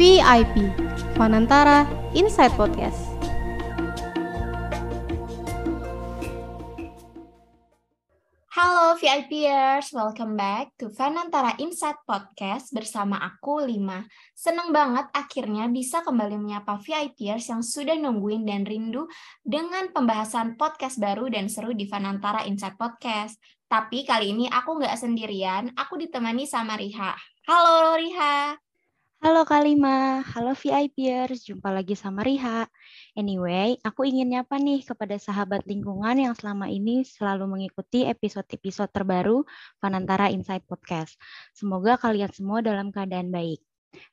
VIP Fanantara Inside Podcast. Halo VIPers, welcome back to Fanantara Inside Podcast bersama aku Lima. Seneng banget akhirnya bisa kembali menyapa VIPers yang sudah nungguin dan rindu dengan pembahasan podcast baru dan seru di Fanantara Inside Podcast. Tapi kali ini aku nggak sendirian, aku ditemani sama Riha. Halo Riha. Halo Kalima, halo VIPers, jumpa lagi sama Riha. Anyway, aku ingin nyapa nih kepada sahabat lingkungan yang selama ini selalu mengikuti episode-episode terbaru Panantara Insight Podcast. Semoga kalian semua dalam keadaan baik.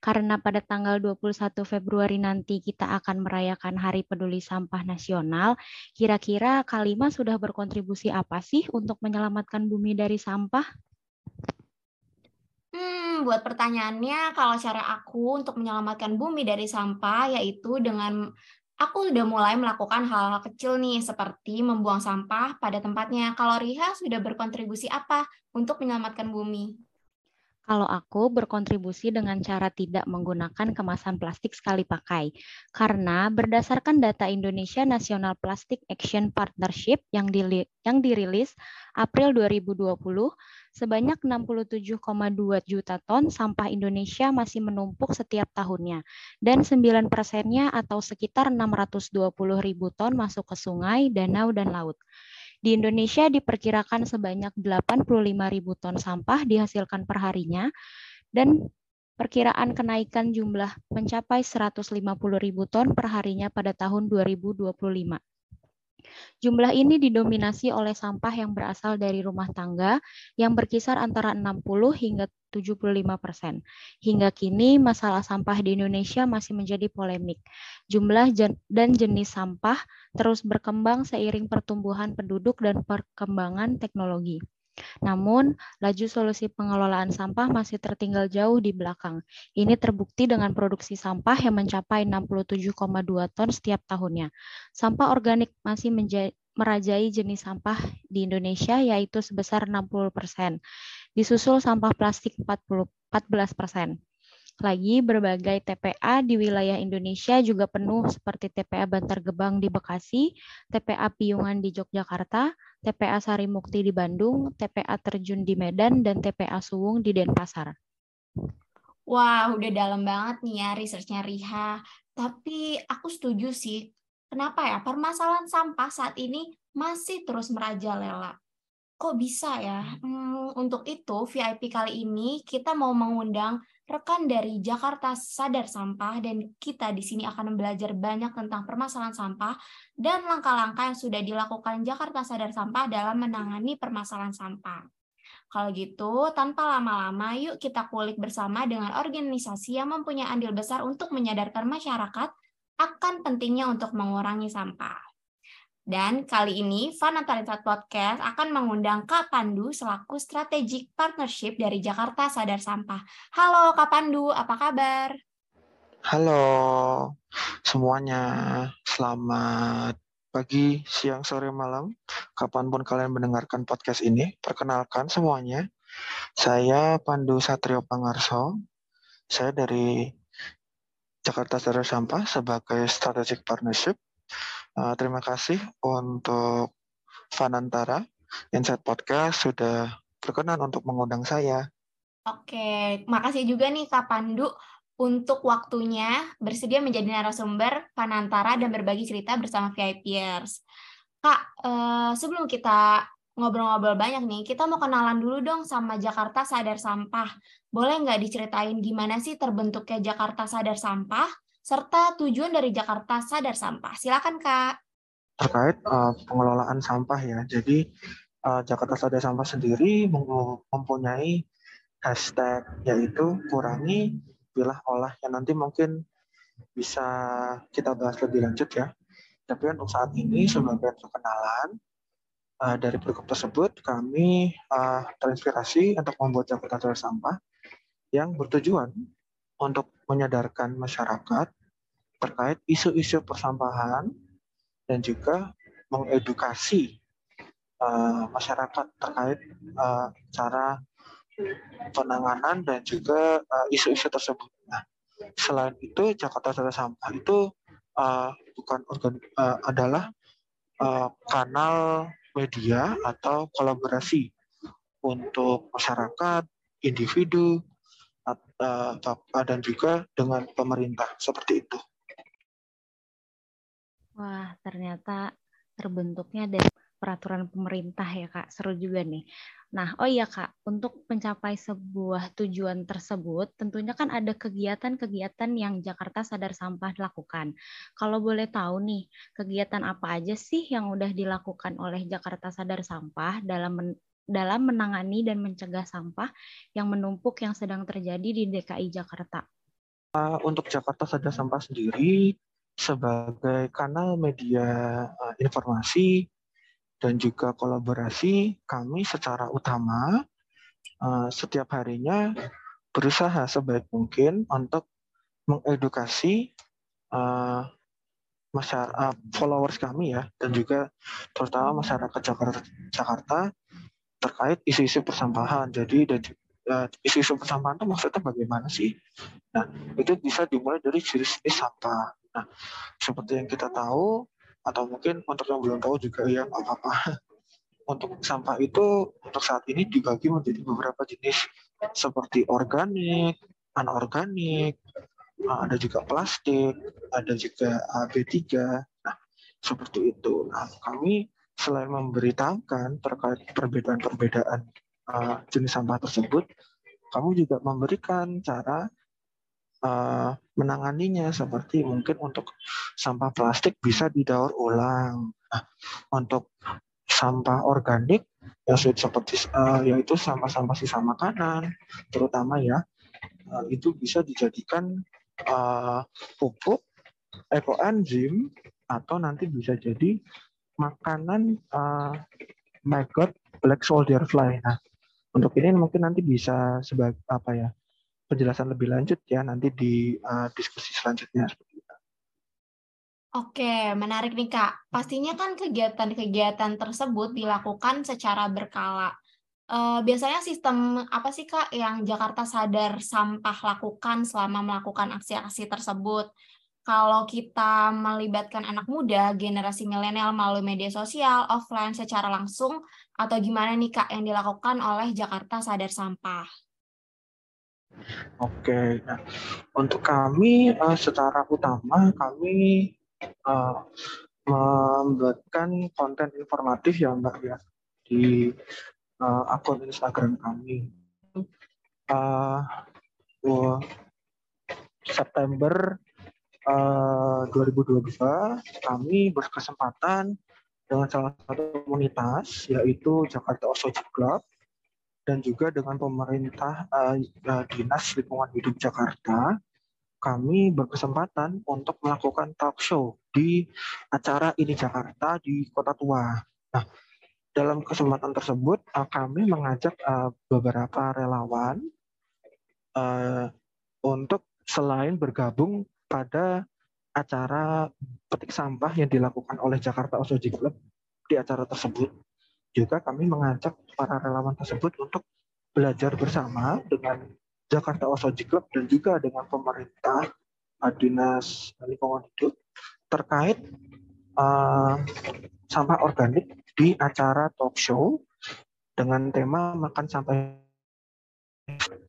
Karena pada tanggal 21 Februari nanti kita akan merayakan Hari Peduli Sampah Nasional, kira-kira Kalima sudah berkontribusi apa sih untuk menyelamatkan bumi dari sampah? Buat pertanyaannya, kalau cara aku untuk menyelamatkan bumi dari sampah, yaitu dengan aku sudah mulai melakukan hal-hal kecil nih, seperti membuang sampah pada tempatnya. Kalau Riha sudah berkontribusi apa untuk menyelamatkan bumi? Kalau aku berkontribusi dengan cara tidak menggunakan kemasan plastik sekali pakai. Karena berdasarkan data Indonesia National Plastic Action Partnership yang, di, yang dirilis April 2020, sebanyak 67,2 juta ton sampah Indonesia masih menumpuk setiap tahunnya. Dan 9 persennya atau sekitar 620 ribu ton masuk ke sungai, danau, dan laut. Di Indonesia diperkirakan sebanyak 85 ribu ton sampah dihasilkan perharinya dan perkiraan kenaikan jumlah mencapai 150 ribu ton perharinya pada tahun 2025. Jumlah ini didominasi oleh sampah yang berasal dari rumah tangga yang berkisar antara 60 hingga 75 persen. Hingga kini, masalah sampah di Indonesia masih menjadi polemik. Jumlah dan jenis sampah terus berkembang seiring pertumbuhan penduduk dan perkembangan teknologi. Namun, laju solusi pengelolaan sampah masih tertinggal jauh di belakang. Ini terbukti dengan produksi sampah yang mencapai 67,2 ton setiap tahunnya. Sampah organik masih merajai jenis sampah di Indonesia, yaitu sebesar 60 persen. Disusul sampah plastik 40, 14 persen. Lagi, berbagai TPA di wilayah Indonesia juga penuh seperti TPA Bantar Gebang di Bekasi, TPA Piungan di Yogyakarta, TPA Sarimukti di Bandung, TPA Terjun di Medan, dan TPA Suwung di Denpasar. Wah, udah dalam banget nih ya researchnya Riha. Tapi aku setuju sih, kenapa ya permasalahan sampah saat ini masih terus merajalela. Kok bisa ya? Hmm, untuk itu, VIP kali ini kita mau mengundang rekan dari Jakarta Sadar Sampah dan kita di sini akan belajar banyak tentang permasalahan sampah dan langkah-langkah yang sudah dilakukan Jakarta Sadar Sampah dalam menangani permasalahan sampah. Kalau gitu, tanpa lama-lama, yuk kita kulik bersama dengan organisasi yang mempunyai andil besar untuk menyadarkan masyarakat akan pentingnya untuk mengurangi sampah. Dan kali ini Fana Talented Podcast akan mengundang Kak Pandu selaku Strategic Partnership dari Jakarta Sadar Sampah. Halo Kak Pandu, apa kabar? Halo semuanya, selamat pagi, siang, sore, malam. Kapan pun kalian mendengarkan podcast ini, perkenalkan semuanya. Saya Pandu Satrio Pangarso. Saya dari Jakarta Sadar Sampah sebagai Strategic Partnership Uh, terima kasih untuk Fanantara Insight Podcast sudah berkenan untuk mengundang saya. Oke, makasih juga nih Kak Pandu untuk waktunya bersedia menjadi narasumber Fanantara dan berbagi cerita bersama VIPers. Kak, uh, sebelum kita ngobrol-ngobrol banyak nih, kita mau kenalan dulu dong sama Jakarta Sadar Sampah. Boleh nggak diceritain gimana sih terbentuknya Jakarta Sadar Sampah? Serta tujuan dari Jakarta Sadar Sampah. Silakan Kak. Terkait uh, pengelolaan sampah ya, jadi uh, Jakarta Sadar Sampah sendiri mempunyai hashtag yaitu kurangi, pilah, olah yang nanti mungkin bisa kita bahas lebih lanjut ya. Tapi untuk saat ini sebagai perkenalan uh, dari produk tersebut kami uh, terinspirasi untuk membuat Jakarta Sadar Sampah yang bertujuan untuk menyadarkan masyarakat terkait isu-isu persampahan dan juga mengedukasi uh, masyarakat terkait uh, cara penanganan dan juga isu isu-isu tersebut. Nah, selain itu Jakarta Sadar Sampah itu uh, bukan organ uh, adalah uh, kanal media atau kolaborasi untuk masyarakat, individu, uh, dan juga dengan pemerintah seperti itu. Wah, ternyata terbentuknya dari peraturan pemerintah ya Kak. Seru juga nih. Nah, oh iya Kak, untuk mencapai sebuah tujuan tersebut, tentunya kan ada kegiatan-kegiatan yang Jakarta Sadar Sampah lakukan. Kalau boleh tahu nih, kegiatan apa aja sih yang udah dilakukan oleh Jakarta Sadar Sampah dalam dalam menangani dan mencegah sampah yang menumpuk yang sedang terjadi di DKI Jakarta? Uh, untuk Jakarta Sadar Sampah sendiri, sebagai kanal media uh, informasi dan juga kolaborasi, kami secara utama uh, setiap harinya berusaha sebaik mungkin untuk mengedukasi masyarakat followers kami ya dan juga terutama masyarakat Jakarta terkait isu-isu persampahan. Jadi isu-isu persampahan itu maksudnya bagaimana sih? Nah, itu bisa dimulai dari jenis-jenis sampah. Nah, seperti yang kita tahu, atau mungkin untuk yang belum tahu juga ya apa-apa. Untuk sampah itu untuk saat ini dibagi menjadi beberapa jenis seperti organik, anorganik, ah, ada juga plastik, ada juga B3. Nah, seperti itu. Nah, kami selain memberitahukan terkait perbedaan-perbedaan uh, jenis sampah tersebut, kamu juga memberikan cara uh, menanganinya seperti mungkin untuk sampah plastik bisa didaur ulang. Nah, untuk sampah organik yang seperti uh, yaitu sampah-sampah sisa makanan, terutama ya uh, itu bisa dijadikan uh, pupuk ekoenzim atau nanti bisa jadi makanan uh, maggot black soldier fly. Nah, untuk ini mungkin nanti bisa sebagai apa ya penjelasan lebih lanjut ya nanti di uh, diskusi selanjutnya Oke, menarik nih Kak. Pastinya kan kegiatan-kegiatan tersebut dilakukan secara berkala. Uh, biasanya sistem apa sih Kak yang Jakarta Sadar Sampah lakukan selama melakukan aksi-aksi tersebut? Kalau kita melibatkan anak muda, generasi milenial melalui media sosial, offline secara langsung, atau gimana nih Kak yang dilakukan oleh Jakarta Sadar Sampah? Oke, nah untuk kami uh, secara utama kami uh, membuatkan konten informatif ya Mbak ya di uh, akun Instagram kami. Uh, September uh, 2022 kami berkesempatan dengan salah satu komunitas yaitu Jakarta Osoji Club dan juga dengan pemerintah uh, Dinas Lingkungan Hidup Jakarta, kami berkesempatan untuk melakukan talk show di acara ini Jakarta di Kota Tua. Nah, dalam kesempatan tersebut kami mengajak beberapa relawan untuk selain bergabung pada acara petik sampah yang dilakukan oleh Jakarta Osoji Club di acara tersebut juga kami mengajak para relawan tersebut untuk belajar bersama dengan Jakarta Osoji Club dan juga dengan pemerintah Dinas Lingkungan Hidup terkait uh, sampah organik di acara talk show dengan tema makan sampah.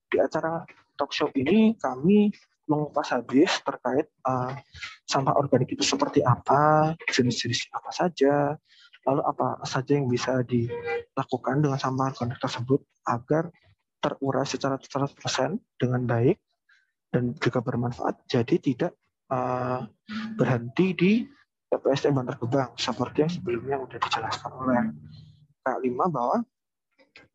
Di acara talk show ini kami mengupas habis terkait uh, sampah organik itu seperti apa, jenis-jenis apa saja, lalu apa saja yang bisa dilakukan dengan sampah organik tersebut agar terurai secara 100% dengan baik dan juga bermanfaat jadi tidak uh, berhenti di TPST Bantar Gebang seperti yang sebelumnya sudah dijelaskan oleh Kak Lima bahwa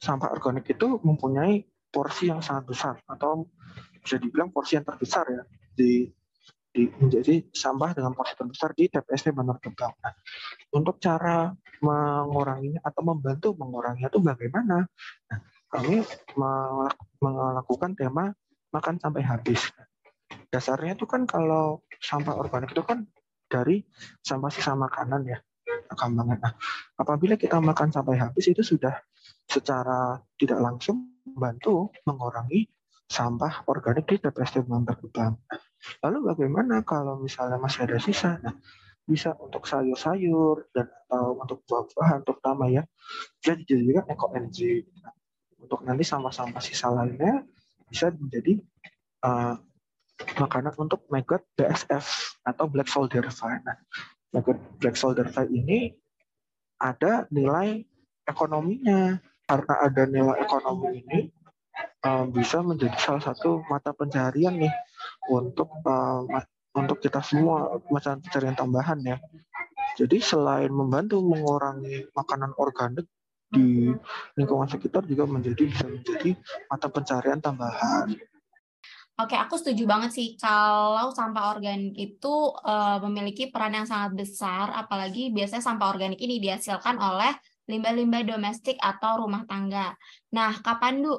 sampah organik itu mempunyai porsi yang sangat besar atau bisa dibilang porsi yang terbesar ya di di, menjadi sampah dengan porsi terbesar di TPST Bantar Gebang. Nah, untuk cara menguranginya atau membantu menguranginya itu bagaimana? Nah, kami melakukan tema makan sampai habis. Dasarnya itu kan kalau sampah organik itu kan dari sampah sisa makanan ya, gampangan. Nah, apabila kita makan sampai habis itu sudah secara tidak langsung membantu mengurangi sampah organik di TPS Bantar Gebang. Lalu bagaimana kalau misalnya masih ada sisa? Nah, bisa untuk sayur-sayur dan atau untuk buah-buahan terutama ya bisa dijadikan eco energy untuk nanti sampah-sampah sisa lainnya bisa menjadi uh, makanan untuk maggot BSF atau black soldier fly. Nah, maggot black soldier fly ini ada nilai ekonominya karena ada nilai ekonomi ini uh, bisa menjadi salah satu mata pencarian nih untuk uh, untuk kita semua mata pencarian tambahan ya. Jadi selain membantu mengurangi makanan organik di lingkungan sekitar juga menjadi bisa menjadi mata pencarian tambahan. Oke, aku setuju banget sih kalau sampah organik itu uh, memiliki peran yang sangat besar, apalagi biasanya sampah organik ini dihasilkan oleh limbah-limbah domestik atau rumah tangga. Nah, kapan du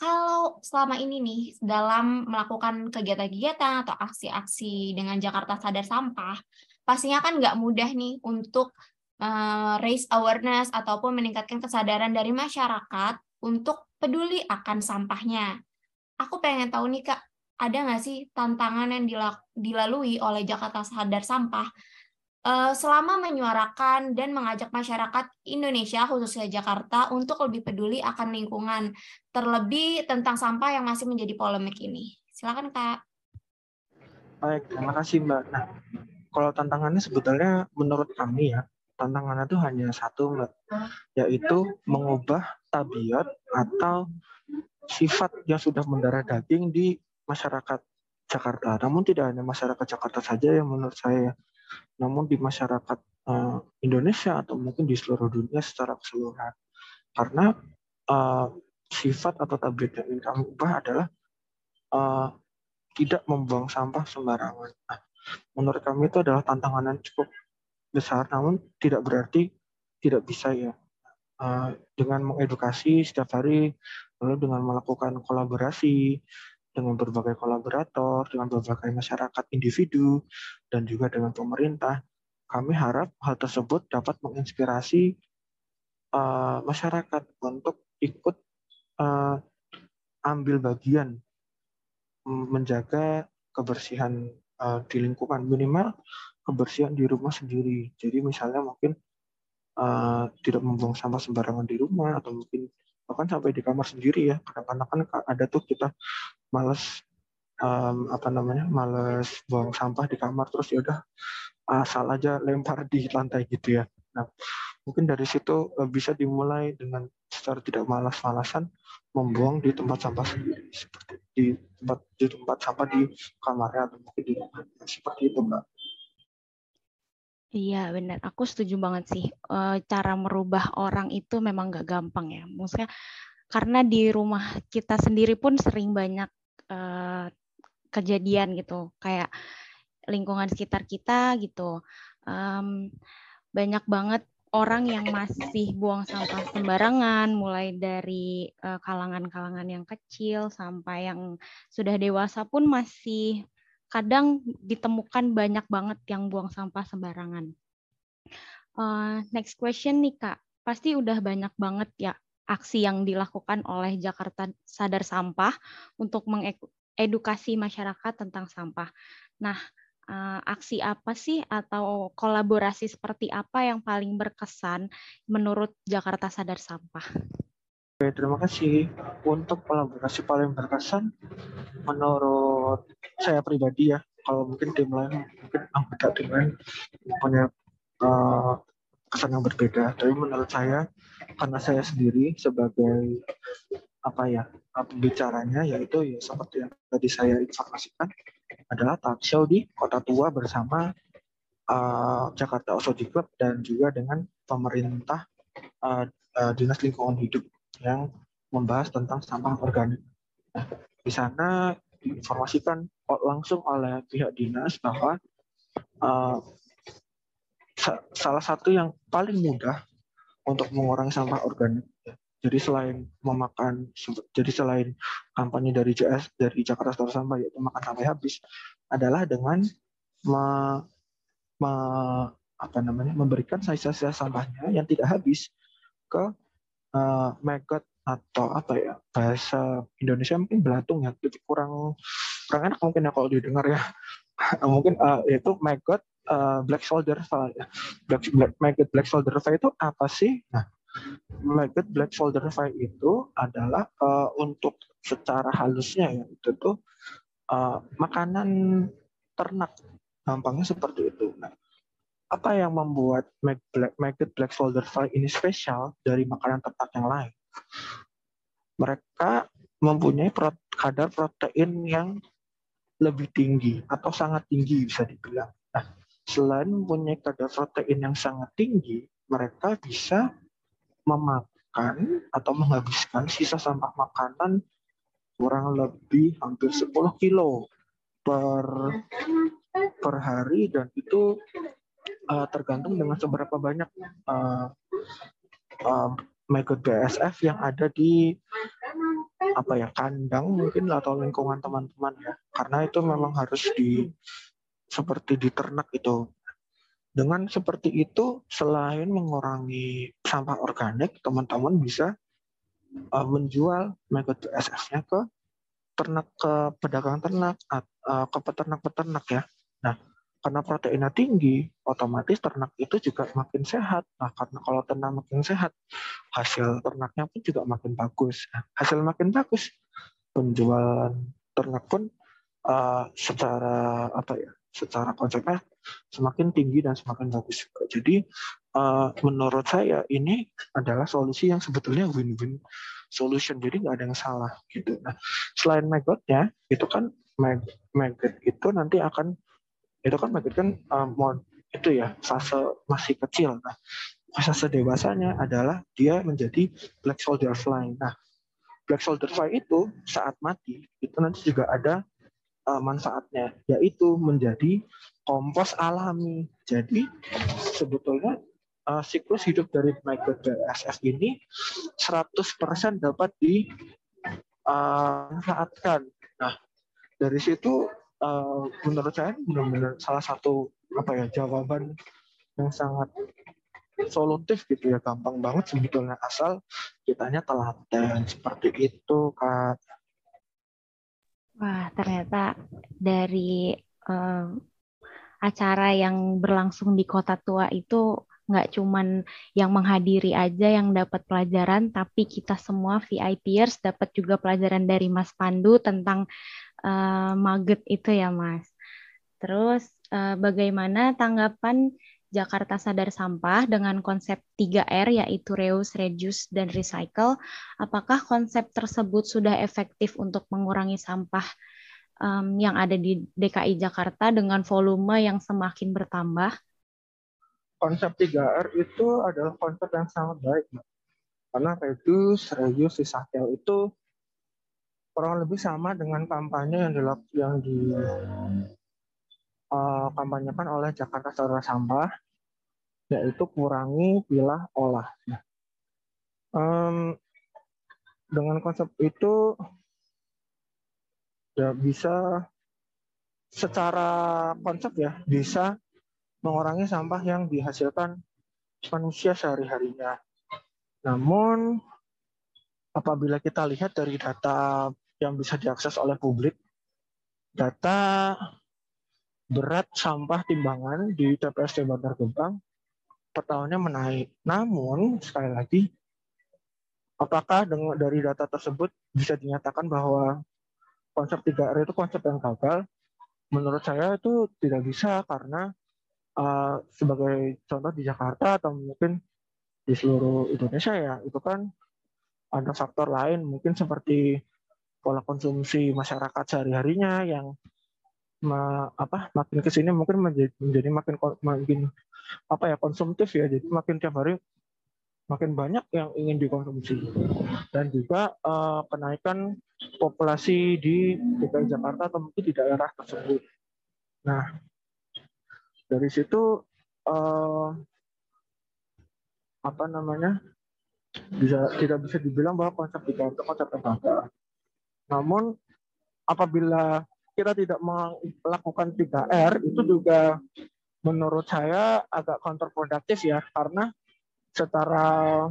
kalau selama ini nih dalam melakukan kegiatan-kegiatan atau aksi-aksi dengan Jakarta Sadar Sampah, pastinya kan nggak mudah nih untuk uh, raise awareness ataupun meningkatkan kesadaran dari masyarakat untuk peduli akan sampahnya. Aku pengen tahu nih Kak, ada nggak sih tantangan yang dilalui oleh Jakarta Sadar Sampah selama menyuarakan dan mengajak masyarakat Indonesia khususnya Jakarta untuk lebih peduli akan lingkungan terlebih tentang sampah yang masih menjadi polemik ini. Silakan Kak. Baik, terima kasih Mbak. Nah, kalau tantangannya sebetulnya menurut kami ya, tantangannya itu hanya satu Mbak, yaitu mengubah tabiat atau sifat yang sudah mendarah daging di masyarakat Jakarta. Namun tidak hanya masyarakat Jakarta saja yang menurut saya namun di masyarakat uh, Indonesia atau mungkin di seluruh dunia secara keseluruhan. Karena uh, sifat atau tabiat yang ingin kami ubah adalah uh, tidak membuang sampah sembarangan. Nah, menurut kami itu adalah tantangan yang cukup besar, namun tidak berarti tidak bisa ya. Uh, dengan mengedukasi setiap hari, lalu dengan melakukan kolaborasi, dengan berbagai kolaborator, dengan berbagai masyarakat individu, dan juga dengan pemerintah, kami harap hal tersebut dapat menginspirasi uh, masyarakat untuk ikut uh, ambil bagian menjaga kebersihan uh, di lingkungan minimal kebersihan di rumah sendiri. Jadi misalnya mungkin uh, tidak membuang sampah sembarangan di rumah atau mungkin bahkan sampai di kamar sendiri ya. Kadang-kadang kan ada tuh kita males um, apa namanya males buang sampah di kamar terus ya udah asal aja lempar di lantai gitu ya. Nah mungkin dari situ uh, bisa dimulai dengan secara tidak malas-malasan membuang di tempat sampah sendiri seperti di tempat di tempat sampah di kamarnya atau mungkin di rumah seperti itu mbak. Iya benar, aku setuju banget sih. E, cara merubah orang itu memang gak gampang ya. Maksudnya karena di rumah kita sendiri pun sering banyak uh, kejadian gitu kayak lingkungan sekitar kita gitu banyak banget orang yang masih buang sampah sembarangan mulai dari kalangan-kalangan uh, yang kecil sampai yang sudah dewasa pun masih kadang ditemukan banyak banget yang buang sampah sembarangan. Uh, next question nih kak, pasti udah banyak banget ya aksi yang dilakukan oleh Jakarta Sadar Sampah untuk mengedukasi masyarakat tentang sampah. Nah, eh, aksi apa sih atau kolaborasi seperti apa yang paling berkesan menurut Jakarta Sadar Sampah? Oke, terima kasih. Untuk kolaborasi paling berkesan, menurut saya pribadi ya, kalau mungkin tim lain, mungkin anggota tim lain punya uh, kesan yang berbeda. Tapi menurut saya, karena saya sendiri sebagai apa ya pembicaranya yaitu ya seperti yang tadi saya informasikan adalah talk show di Kota Tua bersama uh, Jakarta Osodi Club dan juga dengan pemerintah uh, uh, dinas lingkungan hidup yang membahas tentang sampah organik. Nah, di sana diinformasikan langsung oleh pihak dinas bahwa uh, salah satu yang paling mudah untuk mengurangi sampah organik. Jadi selain memakan, jadi selain kampanye dari JS dari Jakarta Store Sampah yaitu makan sampai habis, adalah dengan me, me, apa namanya memberikan sisa-sisa sampahnya yang tidak habis ke uh, maggot atau apa ya? Bahasa Indonesia mungkin belatung ya jadi kurang kurang enak mungkin ya kalau didengar ya. Mungkin uh, itu maggot uh, black soldier ya. Black, black maggot black soldier fly itu apa sih? Nah maggot black soldier fly itu adalah uh, untuk secara halusnya ya itu tuh uh, makanan ternak. Gampangnya seperti itu. Nah apa yang membuat maggot black soldier fly ini spesial dari makanan ternak yang lain? Mereka mempunyai kadar protein yang lebih tinggi atau sangat tinggi bisa dibilang. Nah, selain mempunyai kadar protein yang sangat tinggi, mereka bisa memakan atau menghabiskan sisa sampah makanan kurang lebih hampir 10 kilo per per hari dan itu uh, tergantung dengan seberapa banyak uh, uh, BSF yang ada di apa ya kandang mungkin atau lingkungan teman-teman ya. Karena itu memang harus di seperti di ternak itu. Dengan seperti itu selain mengurangi sampah organik teman-teman bisa uh, menjual maggot BSF-nya ke ternak ke pedagang ternak uh, ke peternak-peternak ya karena proteinnya tinggi, otomatis ternak itu juga makin sehat. Nah, karena kalau ternak makin sehat, hasil ternaknya pun juga makin bagus. Hasil makin bagus, penjualan ternak pun uh, secara apa ya, secara konsepnya semakin tinggi dan semakin bagus juga. Jadi uh, menurut saya ini adalah solusi yang sebetulnya win-win solution. Jadi nggak ada yang salah gitu. Nah, selain maggotnya, itu kan maggot itu nanti akan itu kan maggot kan um, itu ya fase masih kecil. Nah, fase dewasanya adalah dia menjadi black soldier fly. Nah, black soldier fly itu saat mati itu nanti juga ada uh, manfaatnya yaitu menjadi kompos alami. Jadi sebetulnya uh, siklus hidup dari maggot BSF ini 100% dapat dimanfaatkan. Nah, dari situ uh, menurut saya benar-benar salah satu apa ya jawaban yang sangat solutif gitu ya gampang banget sebetulnya. Asal kitanya telaten seperti itu kak. Wah ternyata dari uh, acara yang berlangsung di kota tua itu nggak cuman yang menghadiri aja yang dapat pelajaran, tapi kita semua VIPers dapat juga pelajaran dari Mas Pandu tentang uh, Maget itu ya Mas. Terus uh, bagaimana tanggapan Jakarta Sadar Sampah dengan konsep 3R yaitu reuse, reduce, dan recycle. Apakah konsep tersebut sudah efektif untuk mengurangi sampah um, yang ada di DKI Jakarta dengan volume yang semakin bertambah? Konsep 3R itu adalah konsep yang sangat baik, Karena reduce, reuse, recycle itu kurang lebih sama dengan kampanye yang dilak yang di uh, kampanyekan oleh Jakarta Saudara Sampah yaitu kurangi pilah olah. Um, dengan konsep itu ya bisa secara konsep ya bisa mengurangi sampah yang dihasilkan manusia sehari-harinya. Namun apabila kita lihat dari data yang bisa diakses oleh publik, data berat sampah timbangan di TPSD Bantar Gebang per tahunnya menaik. Namun, sekali lagi, apakah dengan, dari data tersebut bisa dinyatakan bahwa konsep 3R itu konsep yang gagal? Menurut saya itu tidak bisa karena uh, sebagai contoh di Jakarta atau mungkin di seluruh Indonesia ya, itu kan ada faktor lain mungkin seperti pola konsumsi masyarakat sehari-harinya yang ma, apa makin ke sini mungkin menjadi, menjadi makin makin apa ya konsumtif ya jadi makin tiap hari makin banyak yang ingin dikonsumsi dan juga uh, kenaikan populasi di DKI Jakarta atau mungkin di daerah tersebut. Nah dari situ uh, apa namanya bisa tidak bisa dibilang bahwa konsep tiga itu konsep yang. Namun apabila kita tidak melakukan 3R itu juga menurut saya agak kontraproduktif ya. Karena secara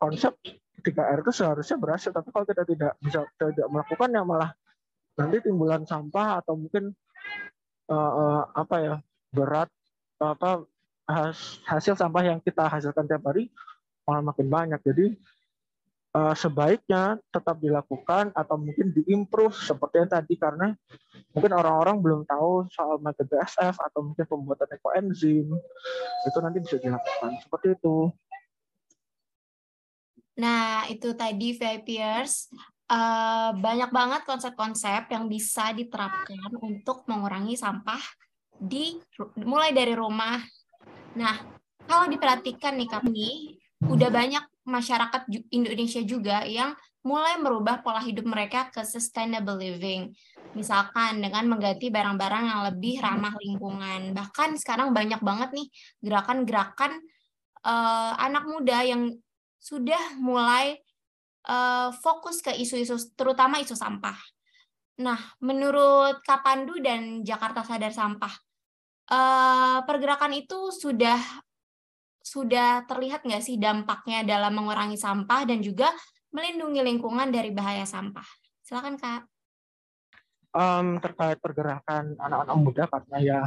konsep 3R itu seharusnya berhasil. Tapi kalau kita tidak bisa tidak melakukan ya malah nanti timbulan sampah atau mungkin uh, uh, apa ya berat apa hasil sampah yang kita hasilkan tiap hari malah makin banyak. Jadi uh, sebaiknya tetap dilakukan atau mungkin diimprove seperti yang tadi karena mungkin orang-orang belum tahu soal metode SF atau mungkin pembuatan ekoenzim itu nanti bisa dilakukan seperti itu. Nah, itu tadi VIPers uh, banyak banget konsep-konsep yang bisa diterapkan untuk mengurangi sampah di mulai dari rumah. Nah, kalau diperhatikan nih kami, udah banyak masyarakat Indonesia juga yang mulai merubah pola hidup mereka ke sustainable living. Misalkan dengan mengganti barang-barang yang lebih ramah lingkungan. Bahkan sekarang banyak banget nih gerakan-gerakan uh, anak muda yang sudah mulai uh, fokus ke isu-isu, terutama isu sampah. Nah, menurut Kapandu dan Jakarta Sadar Sampah, uh, pergerakan itu sudah sudah terlihat nggak sih dampaknya dalam mengurangi sampah dan juga melindungi lingkungan dari bahaya sampah? Silakan kak. Um, terkait pergerakan anak-anak muda karena ya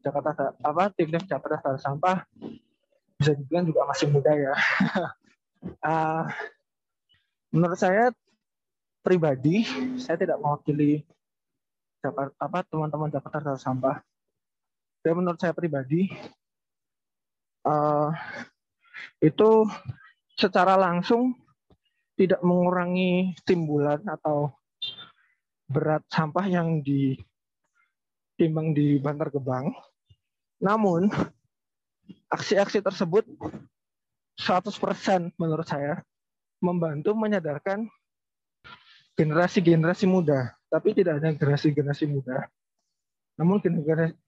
Jakarta apa tim Jakarta Sadar Sampah bisa dibilang juga masih muda ya. uh, menurut saya pribadi saya tidak mewakili Jakarta apa teman-teman Jakarta Sadar Sampah. Dan menurut saya pribadi uh, itu secara langsung tidak mengurangi timbulan atau berat sampah yang ditimbang di Bantar Gebang. Namun, aksi-aksi tersebut 100% menurut saya membantu menyadarkan generasi-generasi muda, tapi tidak hanya generasi-generasi muda, namun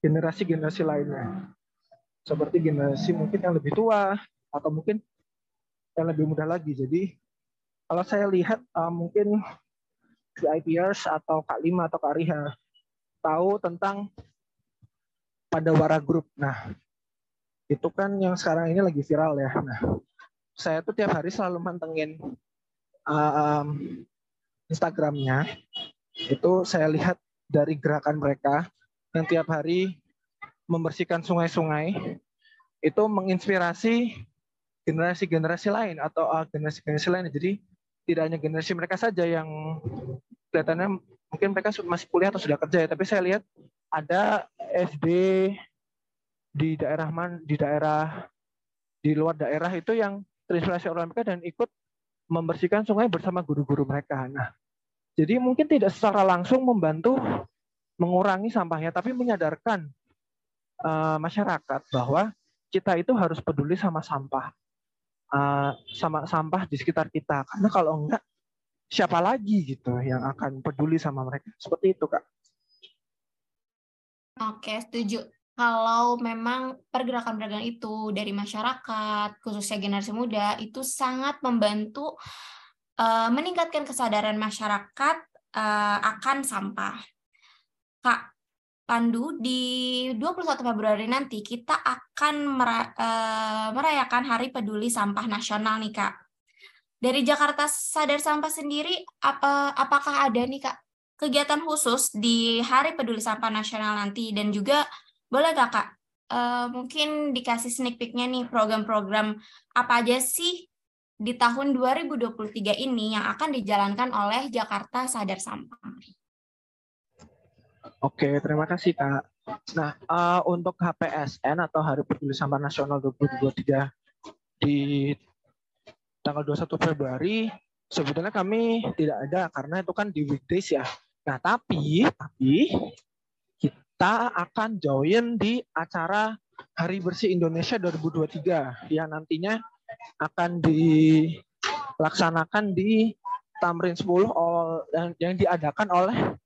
generasi-generasi lainnya seperti generasi mungkin yang lebih tua atau mungkin yang lebih muda lagi. Jadi kalau saya lihat uh, mungkin di IPRs atau Kak Lima atau Kak Riha tahu tentang pada Wara Group. Nah, itu kan yang sekarang ini lagi viral ya. Nah, saya tuh tiap hari selalu mantengin uh, um, Instagramnya. Itu saya lihat dari gerakan mereka yang tiap hari membersihkan sungai-sungai itu menginspirasi generasi-generasi lain atau uh, generasi-generasi lain. Jadi tidak hanya generasi mereka saja yang kelihatannya mungkin mereka masih kuliah atau sudah kerja ya, tapi saya lihat ada SD di daerah man di daerah di luar daerah itu yang terinspirasi oleh mereka dan ikut membersihkan sungai bersama guru-guru mereka. Nah, jadi mungkin tidak secara langsung membantu mengurangi sampahnya, tapi menyadarkan uh, masyarakat bahwa kita itu harus peduli sama sampah, uh, sama sampah di sekitar kita. Karena kalau enggak, siapa lagi gitu yang akan peduli sama mereka? Seperti itu, kak. Oke, setuju. Kalau memang pergerakan-pergerakan itu dari masyarakat, khususnya generasi muda, itu sangat membantu uh, meningkatkan kesadaran masyarakat uh, akan sampah. Kak, Pandu, di 21 Februari nanti kita akan eh, merayakan Hari Peduli Sampah Nasional nih Kak. Dari Jakarta Sadar Sampah sendiri, apa, apakah ada nih Kak kegiatan khusus di Hari Peduli Sampah Nasional nanti dan juga boleh gak Kak uh, mungkin dikasih sneak peek-nya nih program-program apa aja sih di tahun 2023 ini yang akan dijalankan oleh Jakarta Sadar Sampah. Oke, terima kasih Kak. Nah, uh, untuk HPSN atau Hari Peduli Sampah Nasional 2023 di tanggal 21 Februari sebetulnya kami tidak ada karena itu kan di weekdays ya. Nah, tapi tapi kita akan join di acara Hari Bersih Indonesia 2023 yang nantinya akan dilaksanakan di Tamrin 10 yang diadakan oleh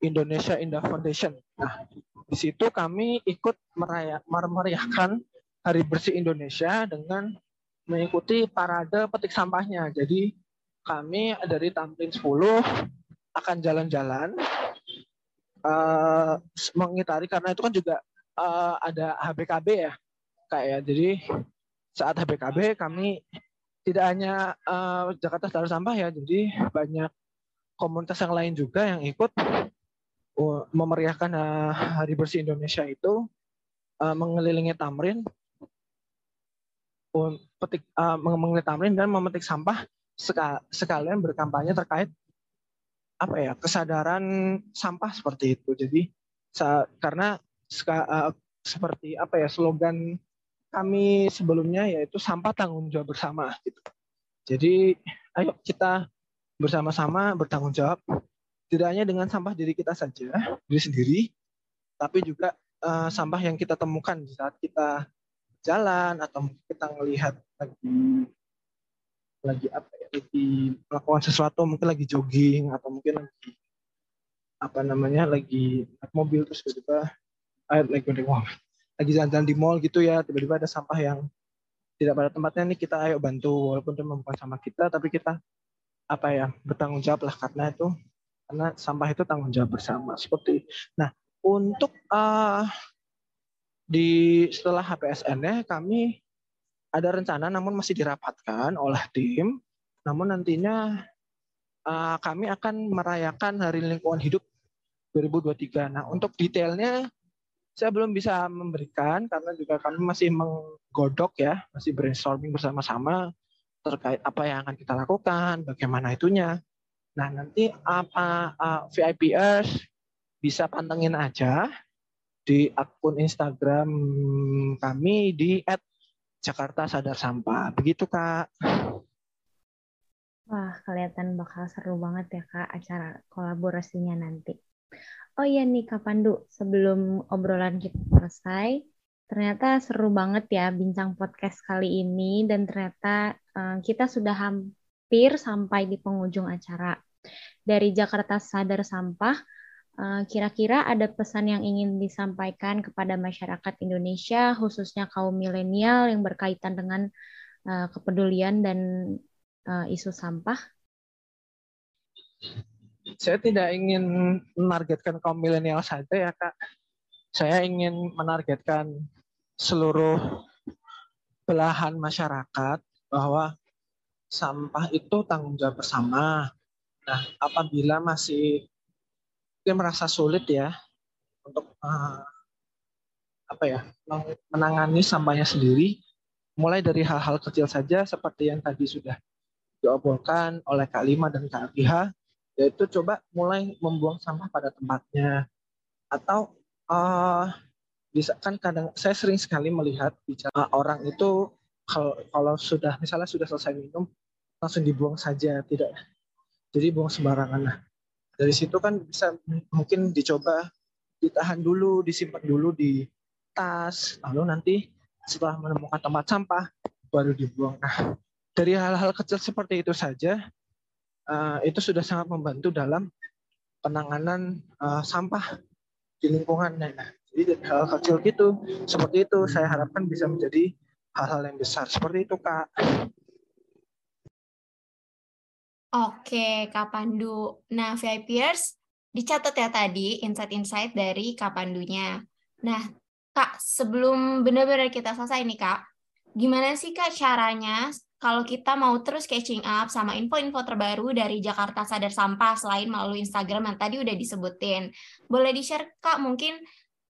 Indonesia Indah Foundation. Nah, di situ kami ikut meraya, meriahkan Hari Bersih Indonesia dengan mengikuti parade petik sampahnya. Jadi kami dari Tamrin 10 akan jalan-jalan uh, mengitari karena itu kan juga uh, ada HBKB ya kayak ya. Jadi saat HBKB kami tidak hanya uh, Jakarta Sadar Sampah ya, jadi banyak komunitas yang lain juga yang ikut memeriahkan uh, Hari Bersih Indonesia itu uh, mengelilingi Tamrin, petik uh, mengelilingi Tamrin dan memetik sampah sekalian berkampanye terkait apa ya kesadaran sampah seperti itu. Jadi karena seperti apa ya slogan kami sebelumnya yaitu sampah tanggung jawab bersama gitu. Jadi ayo kita bersama-sama bertanggung jawab tidak hanya dengan sampah diri kita saja, diri sendiri, tapi juga uh, sampah yang kita temukan di saat kita jalan atau kita melihat lagi lagi apa ya, lagi melakukan sesuatu, mungkin lagi jogging atau mungkin lagi apa namanya lagi naik mobil terus tiba-tiba eh, lagi lagi jalan-jalan di mall gitu ya tiba-tiba ada sampah yang tidak pada tempatnya nih kita ayo bantu. Walaupun itu bukan sama kita tapi kita apa ya bertanggung jawab lah karena itu karena sampah itu tanggung jawab bersama seperti nah untuk uh, di setelah HPSN-nya kami ada rencana namun masih dirapatkan oleh tim. Namun nantinya uh, kami akan merayakan Hari Lingkungan Hidup 2023 nah untuk detailnya saya belum bisa memberikan karena juga kami masih menggodok ya, masih brainstorming bersama-sama terkait apa yang akan kita lakukan, bagaimana itunya. Nah nanti apa uh, VIPers bisa pantengin aja di akun Instagram kami di @jakarta sadar sampah. Begitu kak. Wah kelihatan bakal seru banget ya kak acara kolaborasinya nanti. Oh iya nih Kak Pandu, sebelum obrolan kita selesai, ternyata seru banget ya bincang podcast kali ini dan ternyata uh, kita sudah hampir sampai di penghujung acara. Dari Jakarta Sadar Sampah, uh, kira-kira ada pesan yang ingin disampaikan kepada masyarakat Indonesia, khususnya kaum milenial yang berkaitan dengan uh, kepedulian dan uh, isu sampah? saya tidak ingin menargetkan kaum milenial saja ya kak. Saya ingin menargetkan seluruh belahan masyarakat bahwa sampah itu tanggung jawab bersama. Nah, apabila masih dia merasa sulit ya untuk uh, apa ya menangani sampahnya sendiri, mulai dari hal-hal kecil saja seperti yang tadi sudah diobrolkan oleh Kak Lima dan Kak Abiha, yaitu coba mulai membuang sampah pada tempatnya. Atau uh, bisa kan kadang saya sering sekali melihat bicara orang itu kalau kalau sudah misalnya sudah selesai minum langsung dibuang saja tidak jadi buang sembarangan nah dari situ kan bisa mungkin dicoba ditahan dulu disimpan dulu di tas lalu nanti setelah menemukan tempat sampah baru dibuang nah dari hal-hal kecil seperti itu saja uh, itu sudah sangat membantu dalam penanganan uh, sampah di lingkungan. Nah, jadi hal kecil gitu, seperti itu saya harapkan bisa menjadi hal-hal yang besar. Seperti itu, Kak. Oke, Kak Pandu. Nah, VIPers, dicatat ya tadi insight-insight dari Kak Pandunya. Nah, Kak, sebelum benar-benar kita selesai nih, Kak, gimana sih, Kak, caranya kalau kita mau terus catching up sama info-info terbaru dari Jakarta Sadar Sampah selain melalui Instagram yang tadi udah disebutin. Boleh di-share Kak mungkin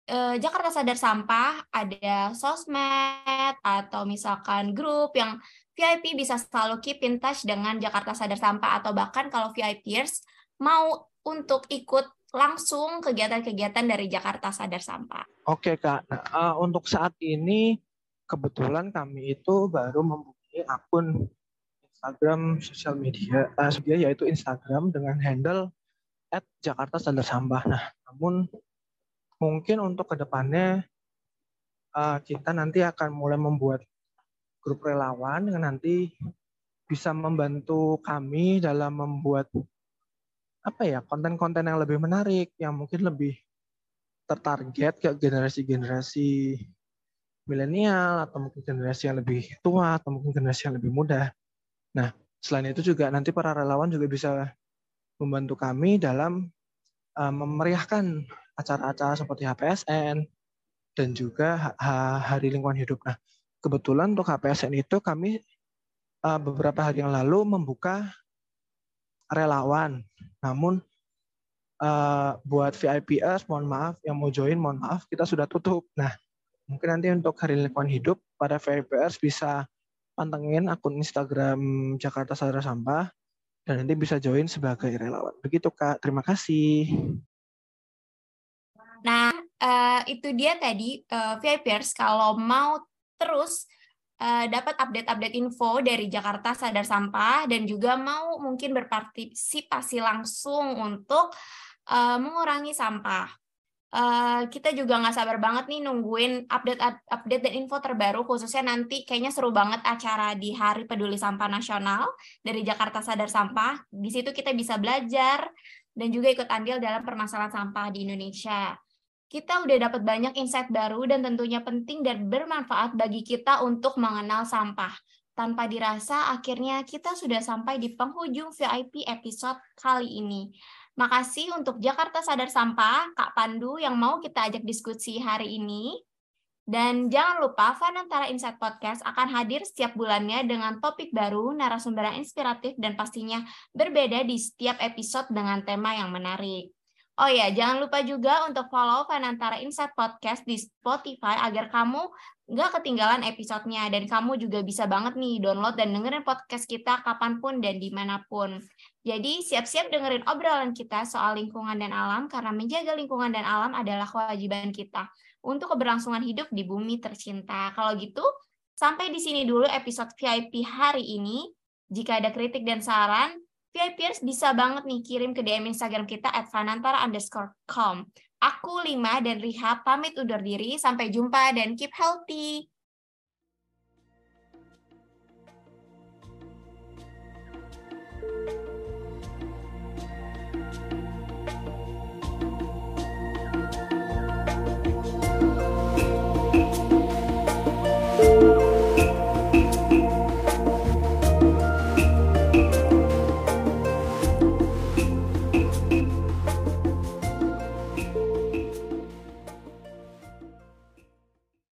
eh, Jakarta Sadar Sampah ada sosmed atau misalkan grup yang VIP bisa selalu keep in touch dengan Jakarta Sadar Sampah atau bahkan kalau VIPers mau untuk ikut langsung kegiatan-kegiatan dari Jakarta Sadar Sampah. Oke Kak, nah, uh, untuk saat ini kebetulan kami itu baru membuka akun Instagram sosial media, uh, yaitu Instagram dengan handle at Jakarta Standar Sampah. Nah, namun mungkin untuk ke depannya uh, kita nanti akan mulai membuat grup relawan yang nanti bisa membantu kami dalam membuat apa ya konten-konten yang lebih menarik, yang mungkin lebih tertarget ke generasi-generasi milenial atau mungkin generasi yang lebih tua atau mungkin generasi yang lebih muda. Nah, selain itu juga nanti para relawan juga bisa membantu kami dalam uh, memeriahkan acara-acara seperti HPSN dan juga Hari Lingkungan Hidup. Nah, kebetulan untuk HPSN itu kami uh, beberapa hari yang lalu membuka relawan. Namun uh, buat VIPers, mohon maaf, yang mau join, mohon maaf, kita sudah tutup. Nah, mungkin nanti untuk hari lingkungan hidup, para VIPers bisa pantengin akun Instagram Jakarta Sadar Sampah, dan nanti bisa join sebagai relawan. Begitu Kak, terima kasih. Nah, uh, itu dia tadi uh, VIPers kalau mau terus uh, dapat update-update info dari Jakarta Sadar Sampah dan juga mau mungkin berpartisipasi langsung untuk uh, mengurangi sampah. Uh, kita juga nggak sabar banget nih nungguin update update dan info terbaru khususnya nanti kayaknya seru banget acara di Hari Peduli Sampah Nasional dari Jakarta Sadar Sampah. Di situ kita bisa belajar dan juga ikut andil dalam permasalahan sampah di Indonesia. Kita udah dapat banyak insight baru dan tentunya penting dan bermanfaat bagi kita untuk mengenal sampah. Tanpa dirasa, akhirnya kita sudah sampai di penghujung VIP episode kali ini. Makasih untuk Jakarta Sadar Sampah, Kak Pandu yang mau kita ajak diskusi hari ini. Dan jangan lupa Fanantara Insight Podcast akan hadir setiap bulannya dengan topik baru, narasumber yang inspiratif, dan pastinya berbeda di setiap episode dengan tema yang menarik. Oh ya, jangan lupa juga untuk follow Fanantara Insight Podcast di Spotify agar kamu nggak ketinggalan episodenya dan kamu juga bisa banget nih download dan dengerin podcast kita kapan pun dan di mana pun. Jadi siap-siap dengerin obrolan kita soal lingkungan dan alam karena menjaga lingkungan dan alam adalah kewajiban kita untuk keberlangsungan hidup di bumi tercinta. Kalau gitu, sampai di sini dulu episode VIP hari ini. Jika ada kritik dan saran, VIPers bisa banget nih kirim ke DM Instagram kita at fanantara underscore com. Aku Lima dan Riha pamit undur diri. Sampai jumpa dan keep healthy.